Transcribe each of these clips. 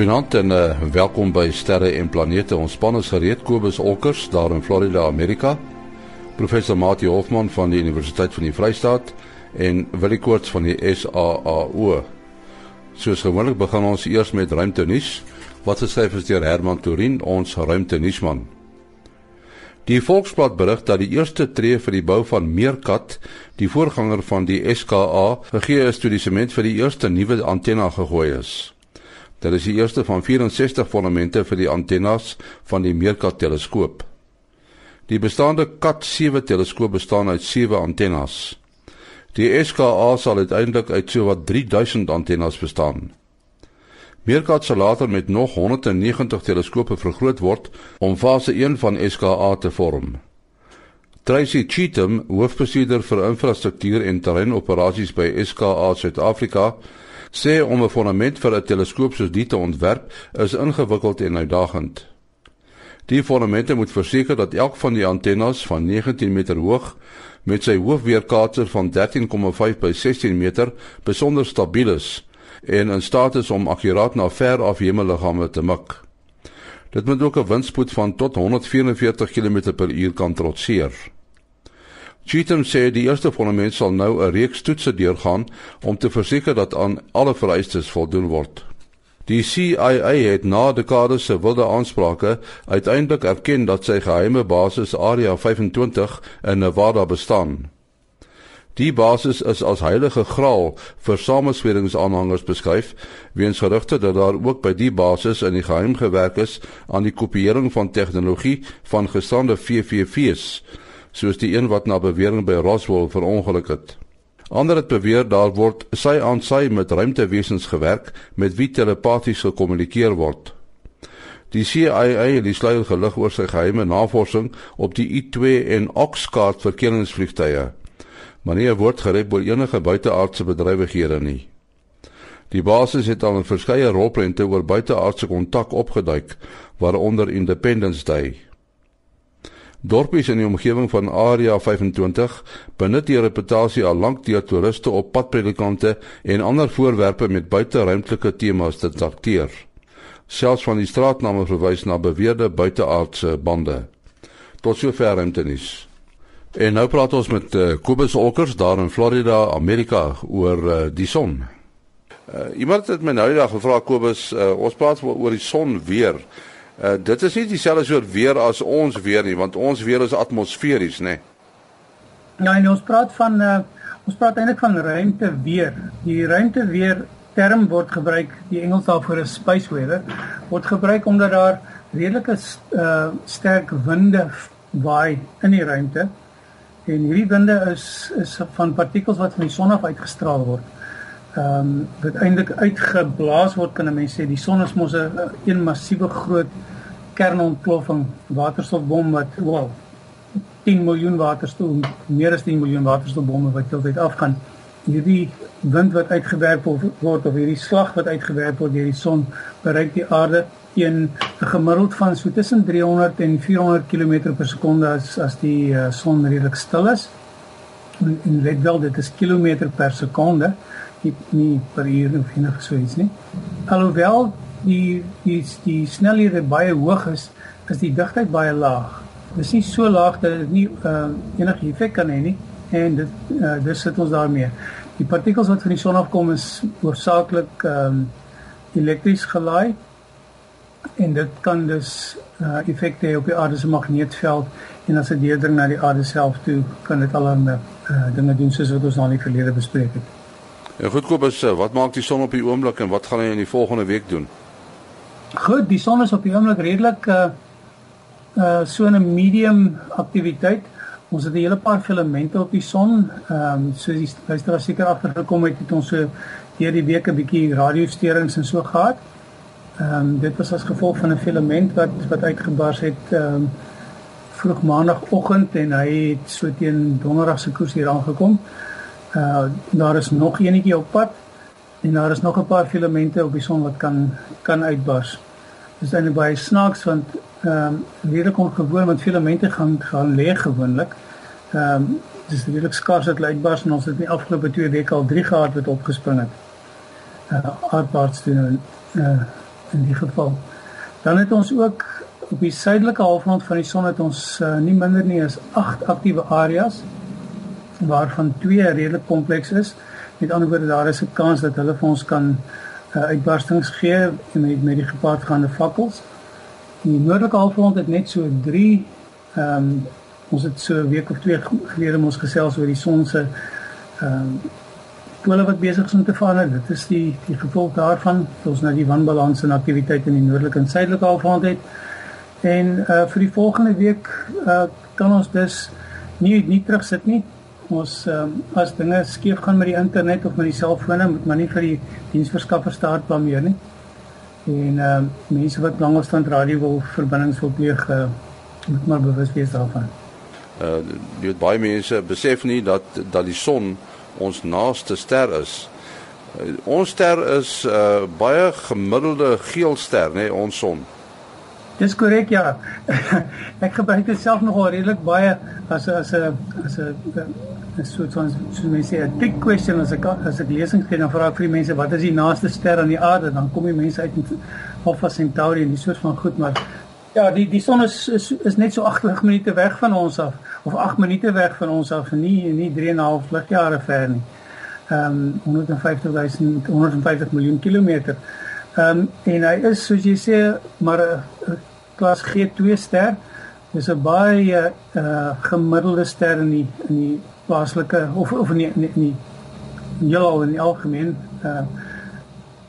Goeienaand en uh, welkom by Sterre en Planete. Ons span is gereed Kobus Olkers daar in Florida, Amerika. Professor Mati Hofman van die Universiteit van die Vrystaat en Willie Koorts van die SAAO. Soos gewoonlik begin ons eers met ruimte nuus wat geskryf is deur Herman Torin, ons ruimte nuusman. Die Volksblad berig dat die eerste tree vir die bou van Meerkat, die voorganger van die SKA, gegee is toe die sement vir die eerste nuwe antenna gegooi is. Dit is die eerste van 64 fondamente vir die antennes van die Meerkat teleskoop. Die bestaande Kat 7 teleskoop bestaan uit 7 antennes. Die SKA sal uiteindelik uit sowat 3000 antennes bestaan. Meerkat sal later met nog 190 teleskope vergroot word om fase 1 van SKA te vorm. Tracy Cheatham, hoofbestuurder vir infrastruktuur en terreinoperasies by SKA Suid-Afrika, sê om 'n fondament vir 'n teleskoop soos die te ontwerp is ingewikkeld en uitdagend. Die fondamente moet verseker dat elk van die antennes van 19 meter hoog met sy hoofweerkaatser van 13,5 by 16 meter besonder stabiel is en in staat is om akkuraat na ver af hemelliggame te mik. Dit moet ook 'n windspoed van tot 144 km/h kan trotseer. Cheatham sê die eerste fondament sal nou 'n reeks toetse deurgaan om te verseker dat aan alle vereistes voldoen word. Die CIA het na dekades se wilde aansprake uiteindelik erken dat sy geheime basis Area 25 in Nevada bestaan. Die basis is as heilige graal vir samesweringsaanhangers beskryf, weens gerugte dat daar ook by die basis in die geheim gewerk is aan die kopieering van tegnologie van gestrande VVV's soos die een wat na bewering by Roswell verongeluk het. Ander het beweer daar word sy aan sy met ruimtewesens gewerk met wie telepaties gekommunikeer word. Die CIA het die sluier gelig oor sy geheime navorsing op die U2 en Oxcart verkenningsvliegtuie. Maar nie word gerep oor enige buiteaardse bedrywighede nie. Die basis het al 'n verskeie rolprente oor buiteaardse kontak opgeduik, waaronder Independence Day. Dorpies in die omgewing van Area 25 benut die reputasie al lank deur toeriste op padpredikante en ander voorwerpe met buiteruimtelike temas te trakteer. Selfs van die straatname verwys na beweerde buiteaardse bande. Tot sover ruimtenis. En nou praat ons met uh, Kobus Olkers daar in Florida, Amerika oor uh, die son. Uh, iemand het my nou die dag gevra Kobus, uh, ons praat oor die son weer. Uh, dit is nie dieselfde soort weer as ons weer nie, want ons weer is atmosferies, nê. Nee. Ja, en ons praat van uh, ons praat eintlik van ruimte weer. Die ruimte weer term word gebruik, die Engels daarvoor is space weather, word gebruik omdat daar redelike uh, sterk winde waai in die ruimte. En hierdie winde is is van partikels wat van die son af uitgestraal word ehm um, wat eintlik uitgeblaas word kan 'n mens sê die son is mos 'n een, massiewe groot kernontploffing waterstofbom wat wel 10 miljoen waterstof meer as 10 miljoen waterstofbomme wat heeltyd afgaan. Hierdie wind wat uitgewerk word of hierdie slag wat uitgewerk word deur die son bereik die aarde teen 'n gemiddeld van so tussen 300 en 400 km per sekonde as as die uh, son redelik stil is. En, let wel dit is kilometer per sekonde nie, nie per uur of enige so iets nie. Alhoewel die die die snelhede baie hoog is, is die digtheid baie laag. Dit is nie so laag dat dit nie uh, enige effek kan hê nie en dit uh, dis sit ons daarmee. Die partikels wat van die son afkom is hoofsaaklik ehm um, elektries gelaai en dit kan dus uh, effekte hê op die aarde se magneetveld en as dit deurdring na die aarde self toe kan dit allerlei uh, dinge doen soos wat ons al in die verlede bespreek het. Ja goed Kobus, eh, wat maak die son op die oomblik en wat gaan hy in die volgende week doen? Goed, die son is op die oomblik redelik uh uh so 'n medium aktiwiteit. Ons het 'n hele paar filamente op die son. Ehm um, so die luisteraar seker agtergekom het het ons so deur die week 'n bietjie radiosteurings en so gehad. Ehm um, dit was as gevolg van 'n filament wat wat uitgebars het ehm um, vroeg maandagooggend en hy het so teen donderdag se koers hier aangekom. Uh daar is nog eenetjie op pad en daar is nog 'n paar filamente op die son wat kan kan uitbars. Dit is eintlik baie snaaks want ehm um, redelik ongewoon want filamente gaan gaan lê gewoonlik. Ehm um, dis redelik skaars dat uitbars en ons het in die afgelope 2 weke al 3 gehad wat opgespring het. Uh aardbars doen uh in die geval. Dan het ons ook op die suidelike halfrond van die son het ons uh, nie minder nie as 8 aktiewe areas waarvan 2 redelik kompleks is. Met ander woorde daar is 'n kans dat hulle vir ons kan uh, uitbarstings gee met met die gepaardgaande fakkels. Die noordelike halfrond het net so 3 ehm um, ons het so 'n week of twee gelede ons gesels oor die son se ehm um, pole wat besig is om te verander. Dit is die die gevolg daarvan dat ons nou die wanbalans en aktiwiteit in die noordelike en suidelike halfrond het. En uh vir die volgende week uh kan ons dus nie nie terugsit nie. Ons um, as dinge skeef gaan met die internet of met die selfone, moet maar nie vir die diensverskaffer staat blameer nie. En uh mense wat langafstand radio wil verbindings wil pleeg, uh, moet maar bewus wees daarvan. Uh jy weet baie mense besef nie dat dat die son ons naaste ster is. Uh, ons ster is uh, baie gemiddelde geel ster, nê, nee, ons son. Dis korrek ja. ek gebruik dit self nogal redelik baie as as 'n as 'n 'n soort van so mense sê 'n big question as ek as ek lesings gee dan vra ek vir die mense wat is die naaste ster aan die aarde dan kom die mense uit met Alpha Centauri en die soort van goed maar ja die die son is is, is net so 80 minute weg van ons af of 8 minute weg van ons af nie nie 3 en 'n half ligjare ver nie. Ehm um, 150 000 150 miljoen kilometer. Ehm um, en hy is soos jy sê maar 'n klas G2 ster. Dis 'n baie uh gemiddelde ster in die in die plaaslike of of nie nie nie heelal in die algemeen. Uh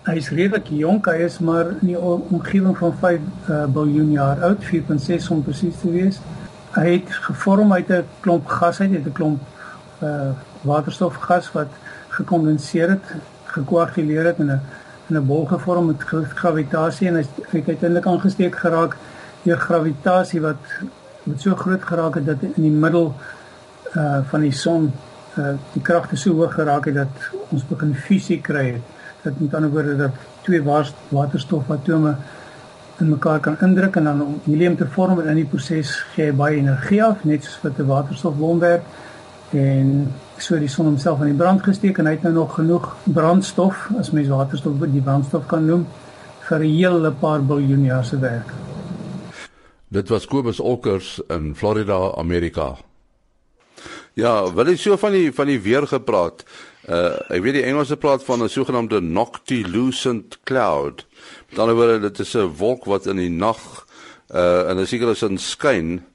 hy is redelik jonk, hy is maar in die omgewing van 5 uh, biljoen jaar oud, 4.6 om presies te wees. Hy het gevorm uit 'n klomp gas uit, 'n klomp uh waterstofgas wat gekondenseer het, gekoaguleer het in 'n in 'n bol gevorm met gravitasie en hy het uiteindelik aangesteek geraak deur gravitasie wat wat so groot geraak het dat in die middel uh van die son uh die kragte so hoog geraak het dat ons begin fusie kry het. Dit met ander woorde dat twee waterstofatome in mekaar kan indruk en dan om helium te vorm en in die proses gee hy baie energie af net soos wat 'n waterstofbom werk en so die son homself aan die brand gesteek en hy het nou nog genoeg brandstof as mens waterstof die brandstof kan noem vir 'n hele paar biljoen jaar se werk. Dit was Kobus Olkers in Florida, Amerika. Ja, wil jy so van die van die weer gepraat? Uh ek weet die Engelse praat van 'n sogenaamde noctilucent cloud. Met ander woorde, dit is 'n wolk wat in die nag uh en 'n sekere sin skyn.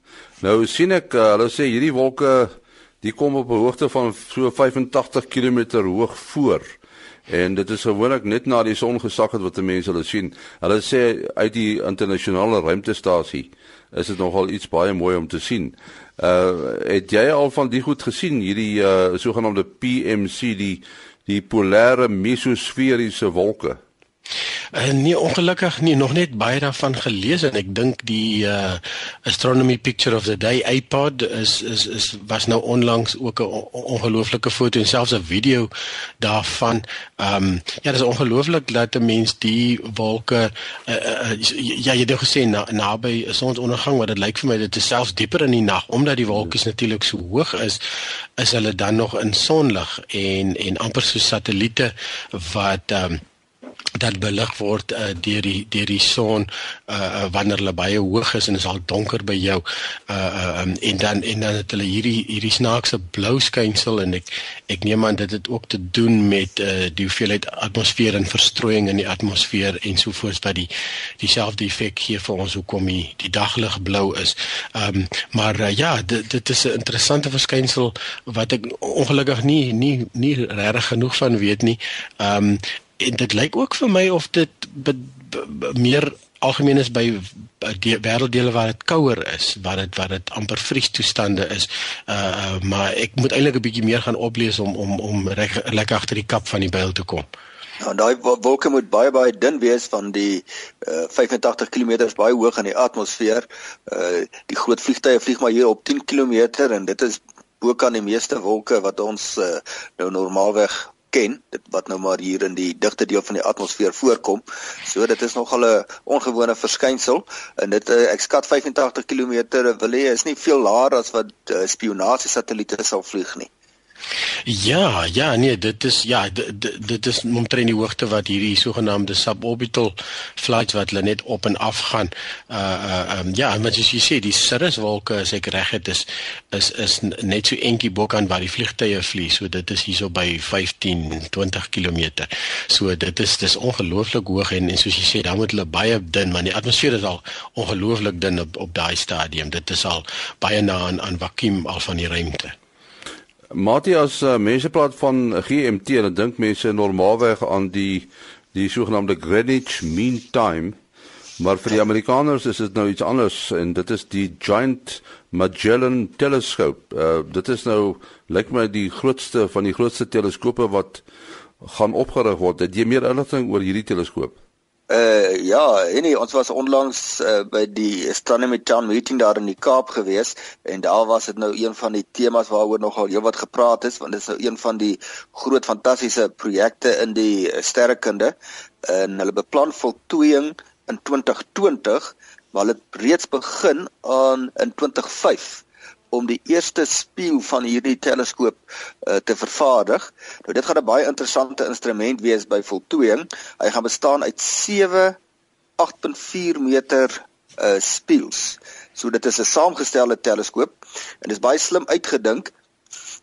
Nou sien ek uh, hulle sê hierdie wolke die kom op 'n hoogte van so 85 km hoog voor. En dit is gewoonlik net na die son gesak het wat mense hulle sien. Hulle sê uit die internasionale ruimtestasie is dit nogal iets baie mooi om te sien. Uh het jy al van die goed gesien hierdie uh sogenaamde PMC die die polare mesosferiese wolke? Uh, nee ongelukkig nie nog net baie daarvan gelees en ek dink die uh, astronomy picture of the day iPod is is is was nou onlangs ook 'n ongelooflike foto en selfs 'n video daarvan. Ehm um, ja, dit is ongelooflik dat 'n mens die wolke uh, uh, ja, jy het nou gesê na, naby sonsondergang, maar dit lyk vir my dit is selfs dieper in die nag omdat die wolkies natuurlik so hoog is, is hulle dan nog in sonlig en en amper so satelliete wat ehm um, dat belig word uh, deur die deur die son uh, wanneer hulle baie hoog is en is al donker by jou uh, um, en dan en dan het hulle hierdie hierdie snaakse blou skynsel en ek ek neem aan dit het ook te doen met uh, die hoeveelheid atmosfeer en verstrooiing in die atmosfeer ensovoorts wat die dieselfde effek gee vir ons hoekom die, die daglig blou is. Um, maar uh, ja, dit dit is 'n interessante verskynsel wat ek ongelukkig nie nie nie regtig genoeg van weet nie. Um, en dit lyk ook vir my of dit be, be, be, meer algemeen is by die wêrelddele waar dit kouer is, waar dit waar dit amper vriestoestande is. Uh, uh maar ek moet eintlik 'n bietjie meer gaan oplees om om om lekker agter die kap van die byl te kom. Nou daai wolke moet baie baie dun wees van die uh, 85 km baie hoog in die atmosfeer. Uh die groot vliegtye vlieg maar hier op 10 km en dit is bo kan die meeste wolke wat ons uh, nou normaalweg ken dit wat nou maar hier in die digte deel van die atmosfeer voorkom. So dit is nogal 'n ongewone verskynsel en dit eh, ek skat 85 km wil hê is nie veel laer as wat uh, spionasie satelliete sal vlieg nie. Ja, ja, nee, dit is ja, dit, dit is omtrent die hoogte wat hierdie sogenaamde suborbital flights wat hulle net op en af gaan. Uh uh um, ja, soos jy sê, die cirruswolke as ek reg het is is is net so entjie bo kan waar die vliegtye vlieg. So dit is hierso by 15, 20 km. So dit is dis ongelooflik hoog en en soos jy sê, dan moet hulle baie dun, maar die atmosfeer is al ongelooflik dun op op daai stadium. Dit is al baie na aan aan vakuum al van die ruimte. Matthias, uh, mense praat van GMT en dink mense normaalweg aan die die sogenaamde Greenwich Mean Time. Maar vir die Amerikaners is dit nou iets anders en dit is die Giant Magellan Telescope. Uh, dit is nou lyk my die grootste van die grootste teleskope wat gaan opgerig word. Het jy meer inligting oor hierdie teleskoop? Uh ja, en ons was onlangs uh, by die Astronomy Town meeting daar in die Kaap gewees en daar was dit nou een van die temas waaroor nogal heelwat gepraat is want dit is nou een van die groot fantastiese projekte in die sterrekunde en hulle beplan voltooiing in 2020 maar hulle het reeds begin aan in 2005 om die eerste spieël van hierdie teleskoop uh, te vervaardig. Nou dit gaan 'n baie interessante instrument wees by voltooiing. Hy gaan bestaan uit 7 8.4 meter uh spieëls. So dit is 'n saamgestelde teleskoop en dit is baie slim uitgedink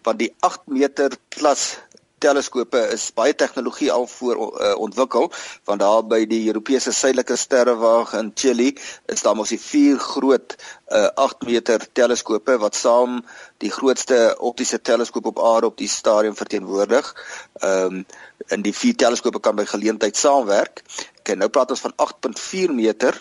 want die 8 meter klas teleskope is baie tegnologie al voor uh, ontwikkel want daar by die Europese suidelike sterrewag in Chili is daar mos die vier groot uh, 8 meter teleskope wat saam die grootste optiese teleskoop op aarde op die stadium verteenwoordig. Ehm um, en die vier teleskope kan by geleentheid saamwerk. Okay, nou praat ons van 8.4 meter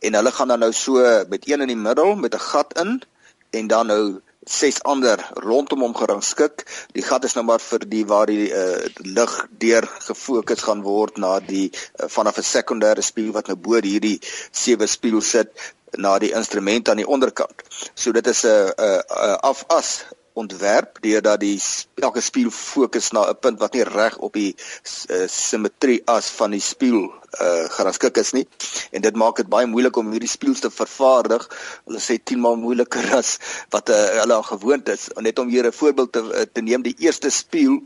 en hulle gaan dan nou so met een in die middel met 'n gat in en dan nou ses ander rondom hom gerangskik. Die gat is nou maar vir die waar die uh, lig deur gefokus gaan word na die uh, vanaf 'n sekondêre spieël wat nou bo hierdie sewe spieël sit na die instrument aan die onderkant. So dit is 'n uh, uh, uh, afas ontwerp deurdat die elke spieël fokus na 'n punt wat nie reg op die uh, simmetrie as van die spieël uh, geraskik is nie en dit maak dit baie moeilik om hierdie spieëls te vervaardig. Hulle sê 10 maal moeiliker as wat uh, hulle al gewoond is. Net om hier 'n voorbeeld te te neem, die eerste spieël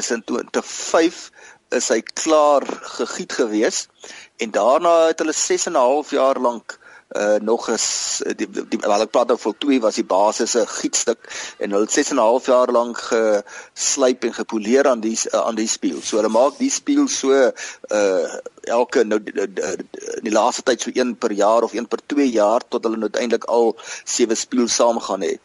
is in 2005 is hy klaar gegiet gewees en daarna het hulle 6 en 'n half jaar lank uh nog is die, die, die wel ek praat nou vir 2 was die basiese gietstuk en hulle het 6 en 'n half jaar lank geslyp en gepoleer aan die uh, aan die spieël. So hulle maak die spieël so uh elke nou in die laaste tyd so een per jaar of een per 2 jaar tot hulle nou uiteindelik al sewe spieëls saam gaan hê.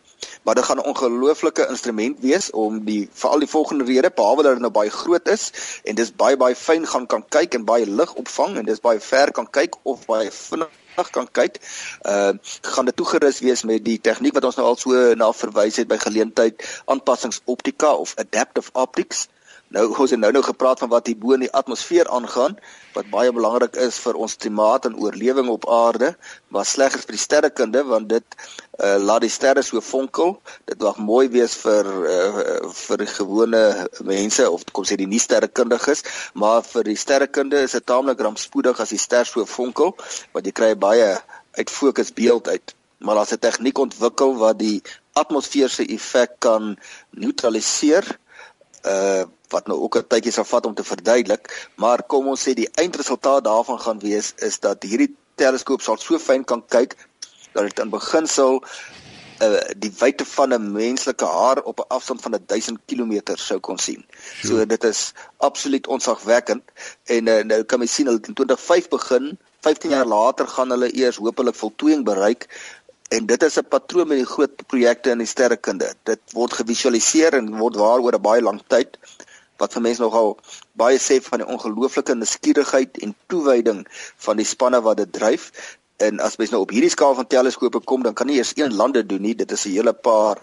Maar dit gaan 'n ongelooflike instrument wees om die veral die volgende rede behalwe dat dit nou baie groot is en dis baie baie fyn gaan kan kyk en baie lig opvang en dis baie ver kan kyk of baie vinnig nog kan kyk. Uh gaan dit toegerus wees met die tegniek wat ons nou al so na verwys het by geleentheid aanpassingsoptika of adaptive optics. Nou ons het nou nou gepraat van wat hier bo in die atmosfeer aangaan wat baie belangrik is vir ons klimaat en oorlewing op aarde, maar sleg is vir die sterrekunde want dit uh, laat die sterre so vonkel. Dit mag mooi wees vir uh, vir gewone mense of kom sê die nie sterrekundiges, maar vir die sterrekunde is dit taamlik rampspoedig as die ster so vonkel want jy kry baie uit fokus beeld uit. Maar daar's 'n tegniek ontwikkel wat die atmosfeer se effek kan neutraliseer uh wat nou ook 'n tydjie sal vat om te verduidelik, maar kom ons sê die eindresultaat daarvan gaan wees is dat hierdie teleskoop sal so fyn kan kyk dat dit in beginsel uh die wyte van 'n menslike haar op 'n afstand van 1000 km sou kon sien. Sure. So dit is absoluut onsagwekkend en uh, nou kan jy sien hulle in 2005 begin, 15 jaar later gaan hulle eers hopelik voltooiing bereik En dit is 'n patroon met die groot projekte in die sterrekunde. Dit word gevisualiseer en word waar oor 'n baie lang tyd wat vir mense nogal baie sê van die ongelooflike nuuskierigheid en toewyding van die spanne wat dit dryf. En as mens nou op hierdie skaal van teleskope kom, dan kan nie eers een lande doen nie. Dit is 'n hele paar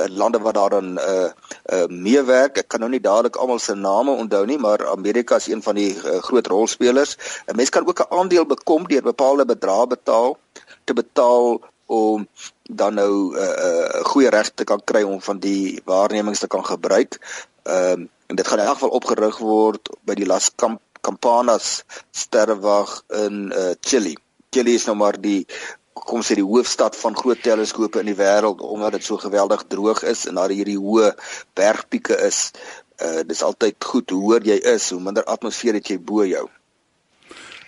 uh, lande wat daarin uh uh meewerk. Ek kan nou nie dadelik almal se name onthou nie, maar Amerika is een van die uh, groot rolspelers. 'n Mens kan ook 'n aandeel bekom deur bepaalde bedrae betaal te betaal om dan nou 'n uh, uh, goeie reg te kan kry om van die waarnemings te kan gebruik. Ehm um, en dit gaan in elk geval opgerig word by die Las Campanas sterrewag in uh, Chili. Chili is nou maar die kom sê die hoofstad van groot teleskope in die wêreld omdat dit so geweldig droog is en daar hierdie hoë bergpieke is. Uh dis altyd goed hoe hoër jy is, hoe minder atmosfeer het jy bo jou.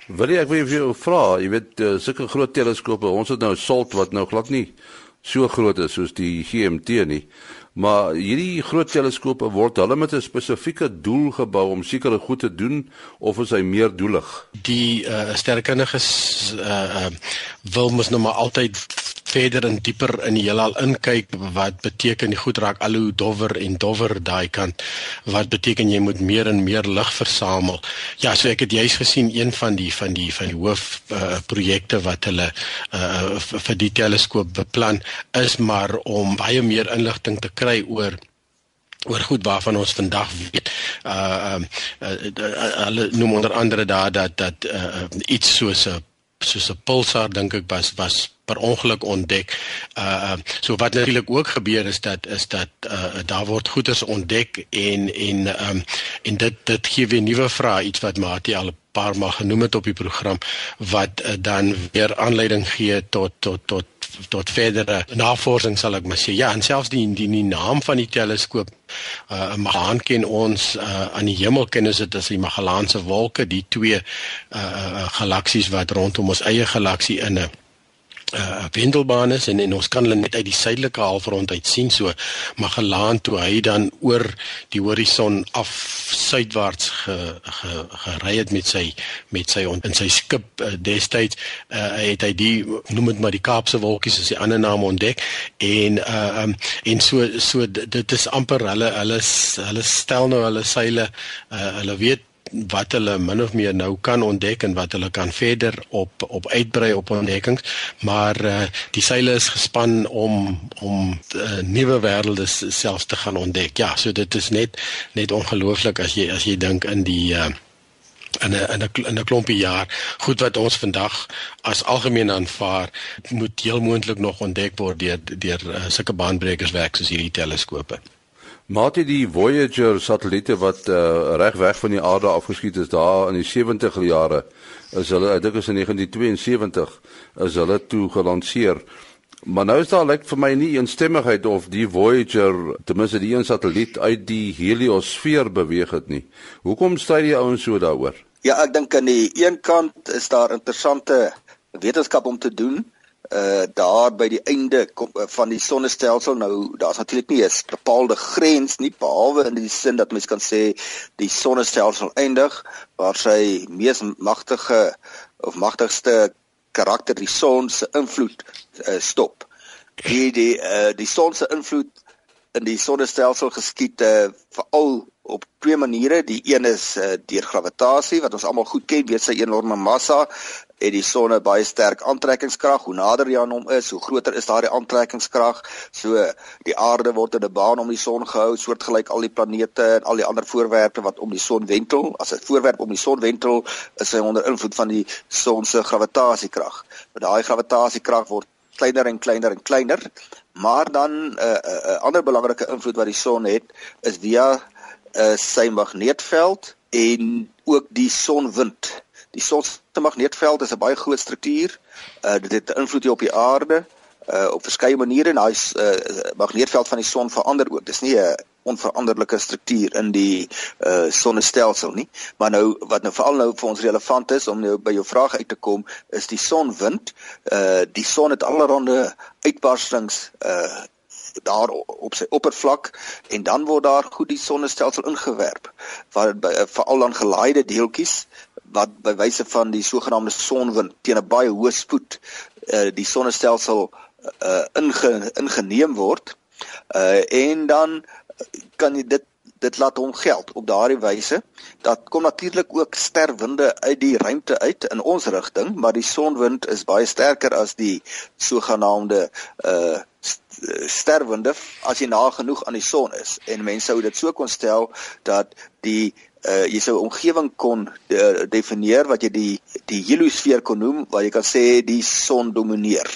Wil jy ek wil vir jou vra, jy weet uh, sulke groot teleskope, ons het nou SALT wat nou glad nie so groot is soos die GMT nie. Maar hierdie groot teleskope word hulle met 'n spesifieke doel gebou om sekere goed te doen of is hy meer doelig? Die uh, sterrenkundiges uh, uh, wil mos nou maar altyd verder en dieper in die heelal inkyk wat beteken die goed raak al hoe dowwer en dowwer daai kant wat beteken jy moet meer en meer lig versamel ja so ek het juis gesien een van die van die van die hoof uh, projekte wat hulle uh, vir die teleskoop beplan is maar om baie meer inligting te kry oor oor goed waarvan ons vandag weet. Uh hulle uh, uh, noem onder andere daar dat dat uh, iets soos 'n soos 'n pulsar dink ek was was per ongeluk ontdek. Uh so wat natuurlik ook gebeur is dat is dat uh daar word goeders ontdek en en um en dit dit gee weer nuwe vrae iets wat Mati al 'n paar maal genoem het op die program wat uh, dan weer aanleiding gee tot tot tot tot verdere navorsing sal ek maar sê. Ja, en selfs die die, die naam van die teleskoop uh Magellan ken ons uh aan die hemel ken ons dit as die Magellaanse wolke, die twee uh, uh galaksies wat rondom ons eie galaksie in 'n uh pendelbaan is en en ons kan hulle net uit die suidelike halfrond uit sien so Magellan toe hy dan oor die horison af suidwaarts ge, ge, gery het met sy met sy in sy skip uh, destyds uh, het hy die noem dit maar die Kaapse wolkies as die ander naam ontdek en uh um, en so so dit is amper hulle hulle hulle stel nou hulle seile uh, hulle weet wat hulle min of meer nou kan ontdek en wat hulle kan verder op op uitbrei op ontdekkings. Maar uh, die seile is gespan om om uh, nuwe wêrelde selfs te gaan ontdek. Ja so dit is net net ongelooflik as jy as jy dink in die uh, in 'n in 'n in 'n klompie jaar. Goed wat ons vandag as algemeen aanvaar moet heel moontlik nog ontdek word deur deur uh, sulke baanbrekers werk soos hierdie teleskope Mate die Voyager satelliete wat uh, reg weg van die aarde afgeskiet is daar in die 70er jare is hulle ek dink is in 1972 is hulle toe gelanseer. Maar nou is daar lyk like vir my nie eensstemmigheid of die Voyager ten minste die een satelliet uit die heliosfeer beweeg het nie. Hoekom stry die ouens so daaroor? Ja, ek dink aan die een kant is daar interessante wetenskap om te doen uh daar by die einde kom, uh, van die sonnestelsel nou daar's natuurlik nie 'n bepaalde grens nie behalwe in die sin dat mens kan sê die sonnestelsel eindig waar sy mees magtige of magtigste karakter die son se invloed uh, stop. Die die uh, die son se invloed in die sonnestelsel geskied uh, veral op twee maniere. Die een is uh, deur gravitasie wat ons almal goed ken, weet sy enorme massa het die son 'n baie sterk aantrekkingskrag. Hoe nader jy aan hom is, hoe groter is daardie aantrekkingskrag. So die aarde word in 'n baan om die son gehou, soortgelyk al die planete en al die ander voorwerpe wat om die son wentel. As 'n voorwerp om die son wentel, is hy onder invloed van die son se gravitasiekrag. Maar daai gravitasiekrag word kleiner en kleiner en kleiner. Maar dan 'n uh, uh, uh, ander belangrike invloed wat die son het, is via uh, sy magneetveld en ook die sonwind. Die son se magneetveld is 'n baie groot struktuur. Uh dit het invloed op die aarde uh op verskeie maniere en daai uh, magneetveld van die son verander ook. Dis nie 'n onveranderlike struktuur in die uh sonnestelsel nie. Maar nou wat nou veral nou vir ons relevant is om nou by jou vraag uit te kom, is die sonwind. Uh die son het allerlei uitbarstings uh daar op sy oppervlak en dan word daar goed die sonnestelsel ingewerp waar veral dan gelaaide deeltjies wat by wyse van die sogenaamde sonwind teen 'n baie hoë spoed uh, die sonnestelsel uh, inge, ingeneem word. Uh, en dan kan jy dit dit laat hom geld op daardie wyse. Dat kom natuurlik ook sterwinde uit die ruimte uit in ons rigting maar die sonwind is baie sterker as die sogenaamde uh sterwende as jy na genoeg aan die son is. En mense sou dit so kon stel dat die uh jy sou omgewing kon de, definieer wat jy die die heliosfeer kon noem waar jy kan sê die son domineer.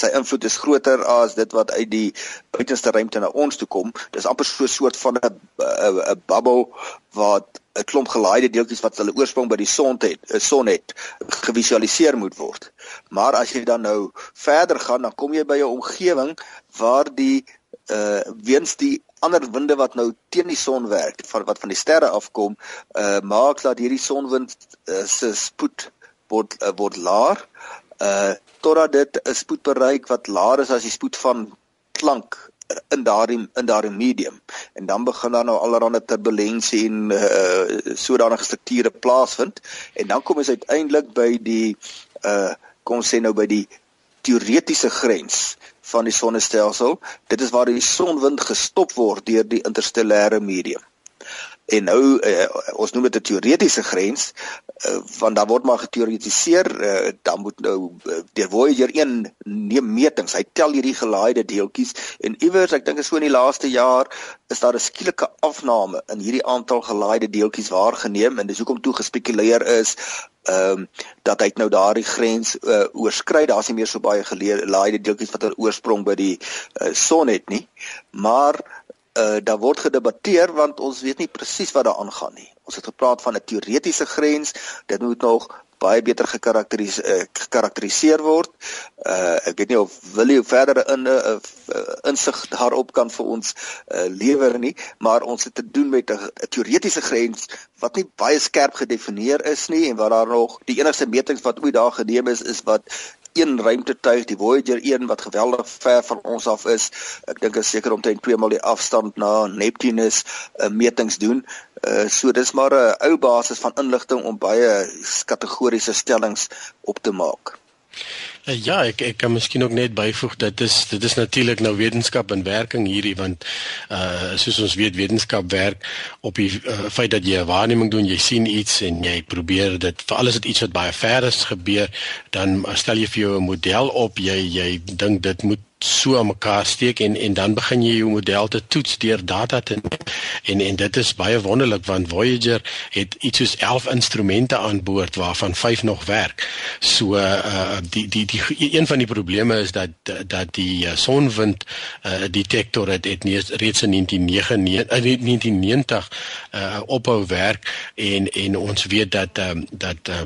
Sy invloed is groter as dit wat uit die buitenste ruimte na ons toe kom. Dis amper so 'n soort van 'n 'n bubble wat 'n klomp gelaaide deeltjies wat hulle oorsprong by die son het, 'n son het gevisualiseer moet word. Maar as jy dan nou verder gaan, dan kom jy by 'n omgewing waar die uh weens die ander winde wat nou teen die son werk van wat van die sterre afkom uh maak dat hierdie sonwind uh, se spoed word uh, word laer. Uh totdat dit 'n spoed bereik wat laer is as die spoed van klank in daardie in daardie medium. En dan begin dan nou allerlei turbulensie en uh sodanige strukture plaasvind. En dan kom ons uiteindelik by die uh kom ons sê nou by die teoretiese grens van die sonnestelsel. Dit is waar die sonwind gestop word deur die interstellêre medium. En nou uh, ons noem dit 'n teoretiese grens uh, want daar word maar geteoretiseer uh, dan moet nou uh, deur Voyager 1 neem metings. Hy tel hierdie gelaaide deeltjies en iewers ek dink so in die laaste jaar is daar 'n skielike afname in hierdie aantal gelaaide deeltjies waargeneem en dis hoekom toe gespekuleer is ehm um, dat hy nou daardie grens uh, oorskry. Daar's nie meer so baie gelaaide deeltjies wat 'n oorsprong by die uh, son het nie. Maar uh daar word gedebatteer want ons weet nie presies wat daar aangaan nie. Ons het gepraat van 'n teoretiese grens. Dit moet nog baie beter gekarakteriseer uh, gekarakteriseer word. Uh ek weet nie of wil jy verdere in 'n uh, uh, insig daarop kan vir ons uh, lewer nie, maar ons het te doen met 'n teoretiese grens wat nie baie skerp gedefinieer is nie en waar daar nog die enigste metings wat ooit daar geneem is is wat een ruimtetuig, die Voyager 1 wat geweldig ver van ons af is. Ek dink is seker omtrent 2 maal die afstand na Neptunus uh, metings doen. Uh, so dis maar 'n ou basis van inligting om baie kategoriese stellings op te maak. Uh, ja, ek ek kan miskien ook net byvoeg dat dit is dit is natuurlik nou wetenskap en werking hierdie want uh soos ons weet wetenskap werk op die uh, feit dat jy 'n waarneming doen, jy sien iets en jy probeer dit vir alles wat iets wat baie ver is gebeur, dan stel jy vir jou 'n model op, jy jy dink dit moet so aan mekaar steek en en dan begin jy jou model te toets deur data te en en dit is baie wonderlik want Voyager het iets soos 11 instrumente aan boord waarvan 5 nog werk. So uh die die die een van die probleme is dat dat die uh, sonwind uh detektor het, het nie, reeds in 1999 uh, 1990 uh ophou werk en en ons weet dat um, dat uh,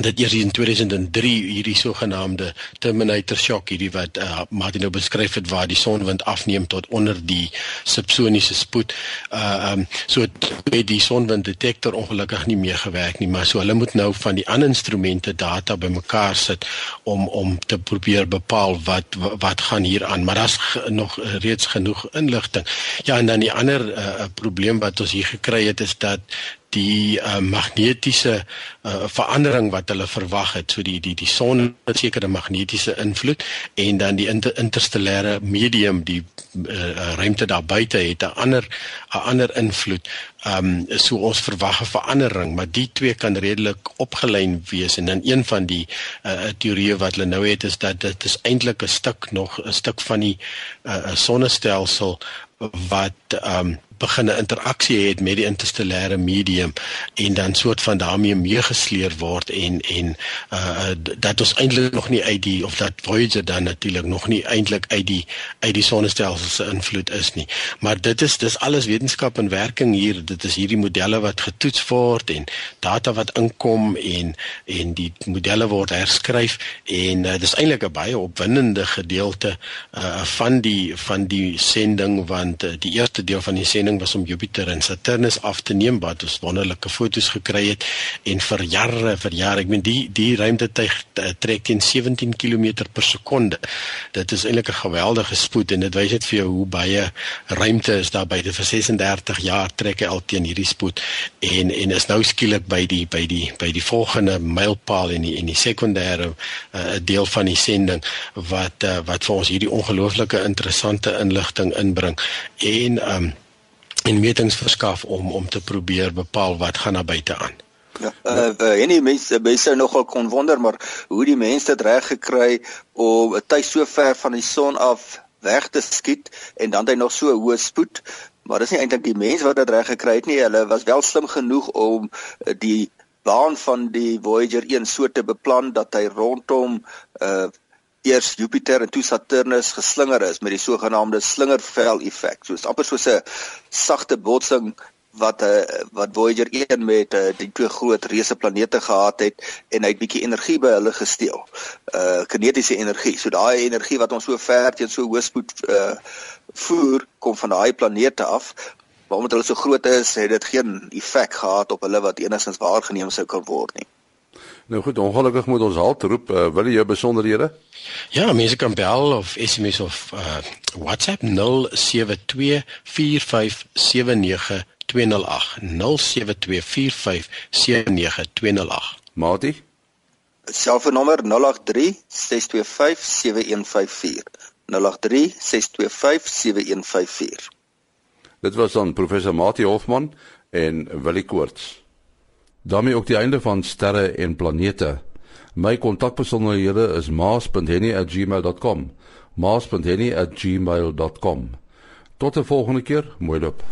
dat eers in 2003 hierdie sogenaamde terminator shock hierdie wat uh, Martin nou beskryf het waar die sonwind afneem tot onder die subsoniese spoed. Uh um so het die sonwind detektor ongelukkig nie meer gewerk nie, maar so hulle moet nou van die ander instrumente data bymekaar sit om om te probeer bepaal wat wat gaan hier aan, maar daar's nog reeds genoeg inligting. Ja, en dan die ander uh, probleem wat ons hier gekry het is dat die uh, magnetiese uh, verandering wat hulle verwag het so die die die son het sekere magnetiese invloed en dan die inter, interstellêre medium die uh, ruimte daar buite het 'n ander 'n ander invloed. Ehm um, so ons verwag 'n verandering, maar die twee kan redelik opgelyn wees en dan een van die uh, teorieë wat hulle nou het is dat dit is eintlik 'n stuk nog 'n stuk van die uh, sonnestelsel wat ehm um, begin 'n interaksie het met die interstellêre medium en dan soort van daarmee meegesleer word en en uh dat ons eintlik nog nie uit die of dat Voyager dan natuurlik nog nie eintlik uit die uit die sonnestelsel se invloed is nie. Maar dit is dis alles wetenskap en werking hier. Dit is hierdie modelle wat getoets word en data wat inkom en en die modelle word herskryf en uh, dis eintlik 'n baie opwindende gedeelte uh van die van die sending want uh, die eerste deel van die sending was om Jupiter en Saturnus af te neem wat ons wonderlike foto's gekry het en vir jare vir jare. Ek meen die die ruimtetuig eh, trek teen 17 km per sekonde. Dit is eintlik 'n geweldige spoed en dit wys net vir jou hoe baie ruimte is daar buite vir 36 jaar trek hy al teen hierdie spoed en en is nou skielik by die by die by die volgende mylpaal in die in die sekondêre uh, deel van die sending wat uh, wat vir ons hierdie ongelooflike interessante inligting inbring. En um, en metings verskaf om om te probeer bepaal wat gaan na buite aan. Ja, uh, uh, en die mense mense nogal kon wonder maar hoe die mense dit reg gekry om 'n tyd so ver van die son af weg te skiet en dan hy nog so hoë spoed maar dis nie eintlik die mense wat dit reg gekry het nie. Hulle was wel slim genoeg om uh, die baan van die Voyager 1 so te beplan dat hy rondom uh eers Jupiter en toe Saturnus geslinger is met die sogenaamde slingervel effek. So is amper soos 'n sagte botsing wat uh, eh, wat Voyager 1 met uh, die twee groot reuse planete gehad het en hy het bietjie energie by hulle gesteel. Uh kinetiese energie. So daai energie wat ons so ver teen so hoë spoed uh voer kom van daai planete af. Maar omdat hulle so groot is, het dit geen effek gehad op hulle wat enigstens waargeneem sou kan word nie. Nou goed, ongelukkig moet ons halt roep. Uh, wil jy jou besonderhede? Ja, mense kan bel of SMS of uh, WhatsApp 0724579208. 0724579208. Mati? Selfoonnommer 0836257154. 0836257154. Dit was dan professor Mati Hofman en Willie Koorts daarmee ook die einde van sterre en planete. My kontakbesonderhede is maas.henny@gmail.com. maas.henny@gmail.com. Tot 'n volgende keer, mooi loop.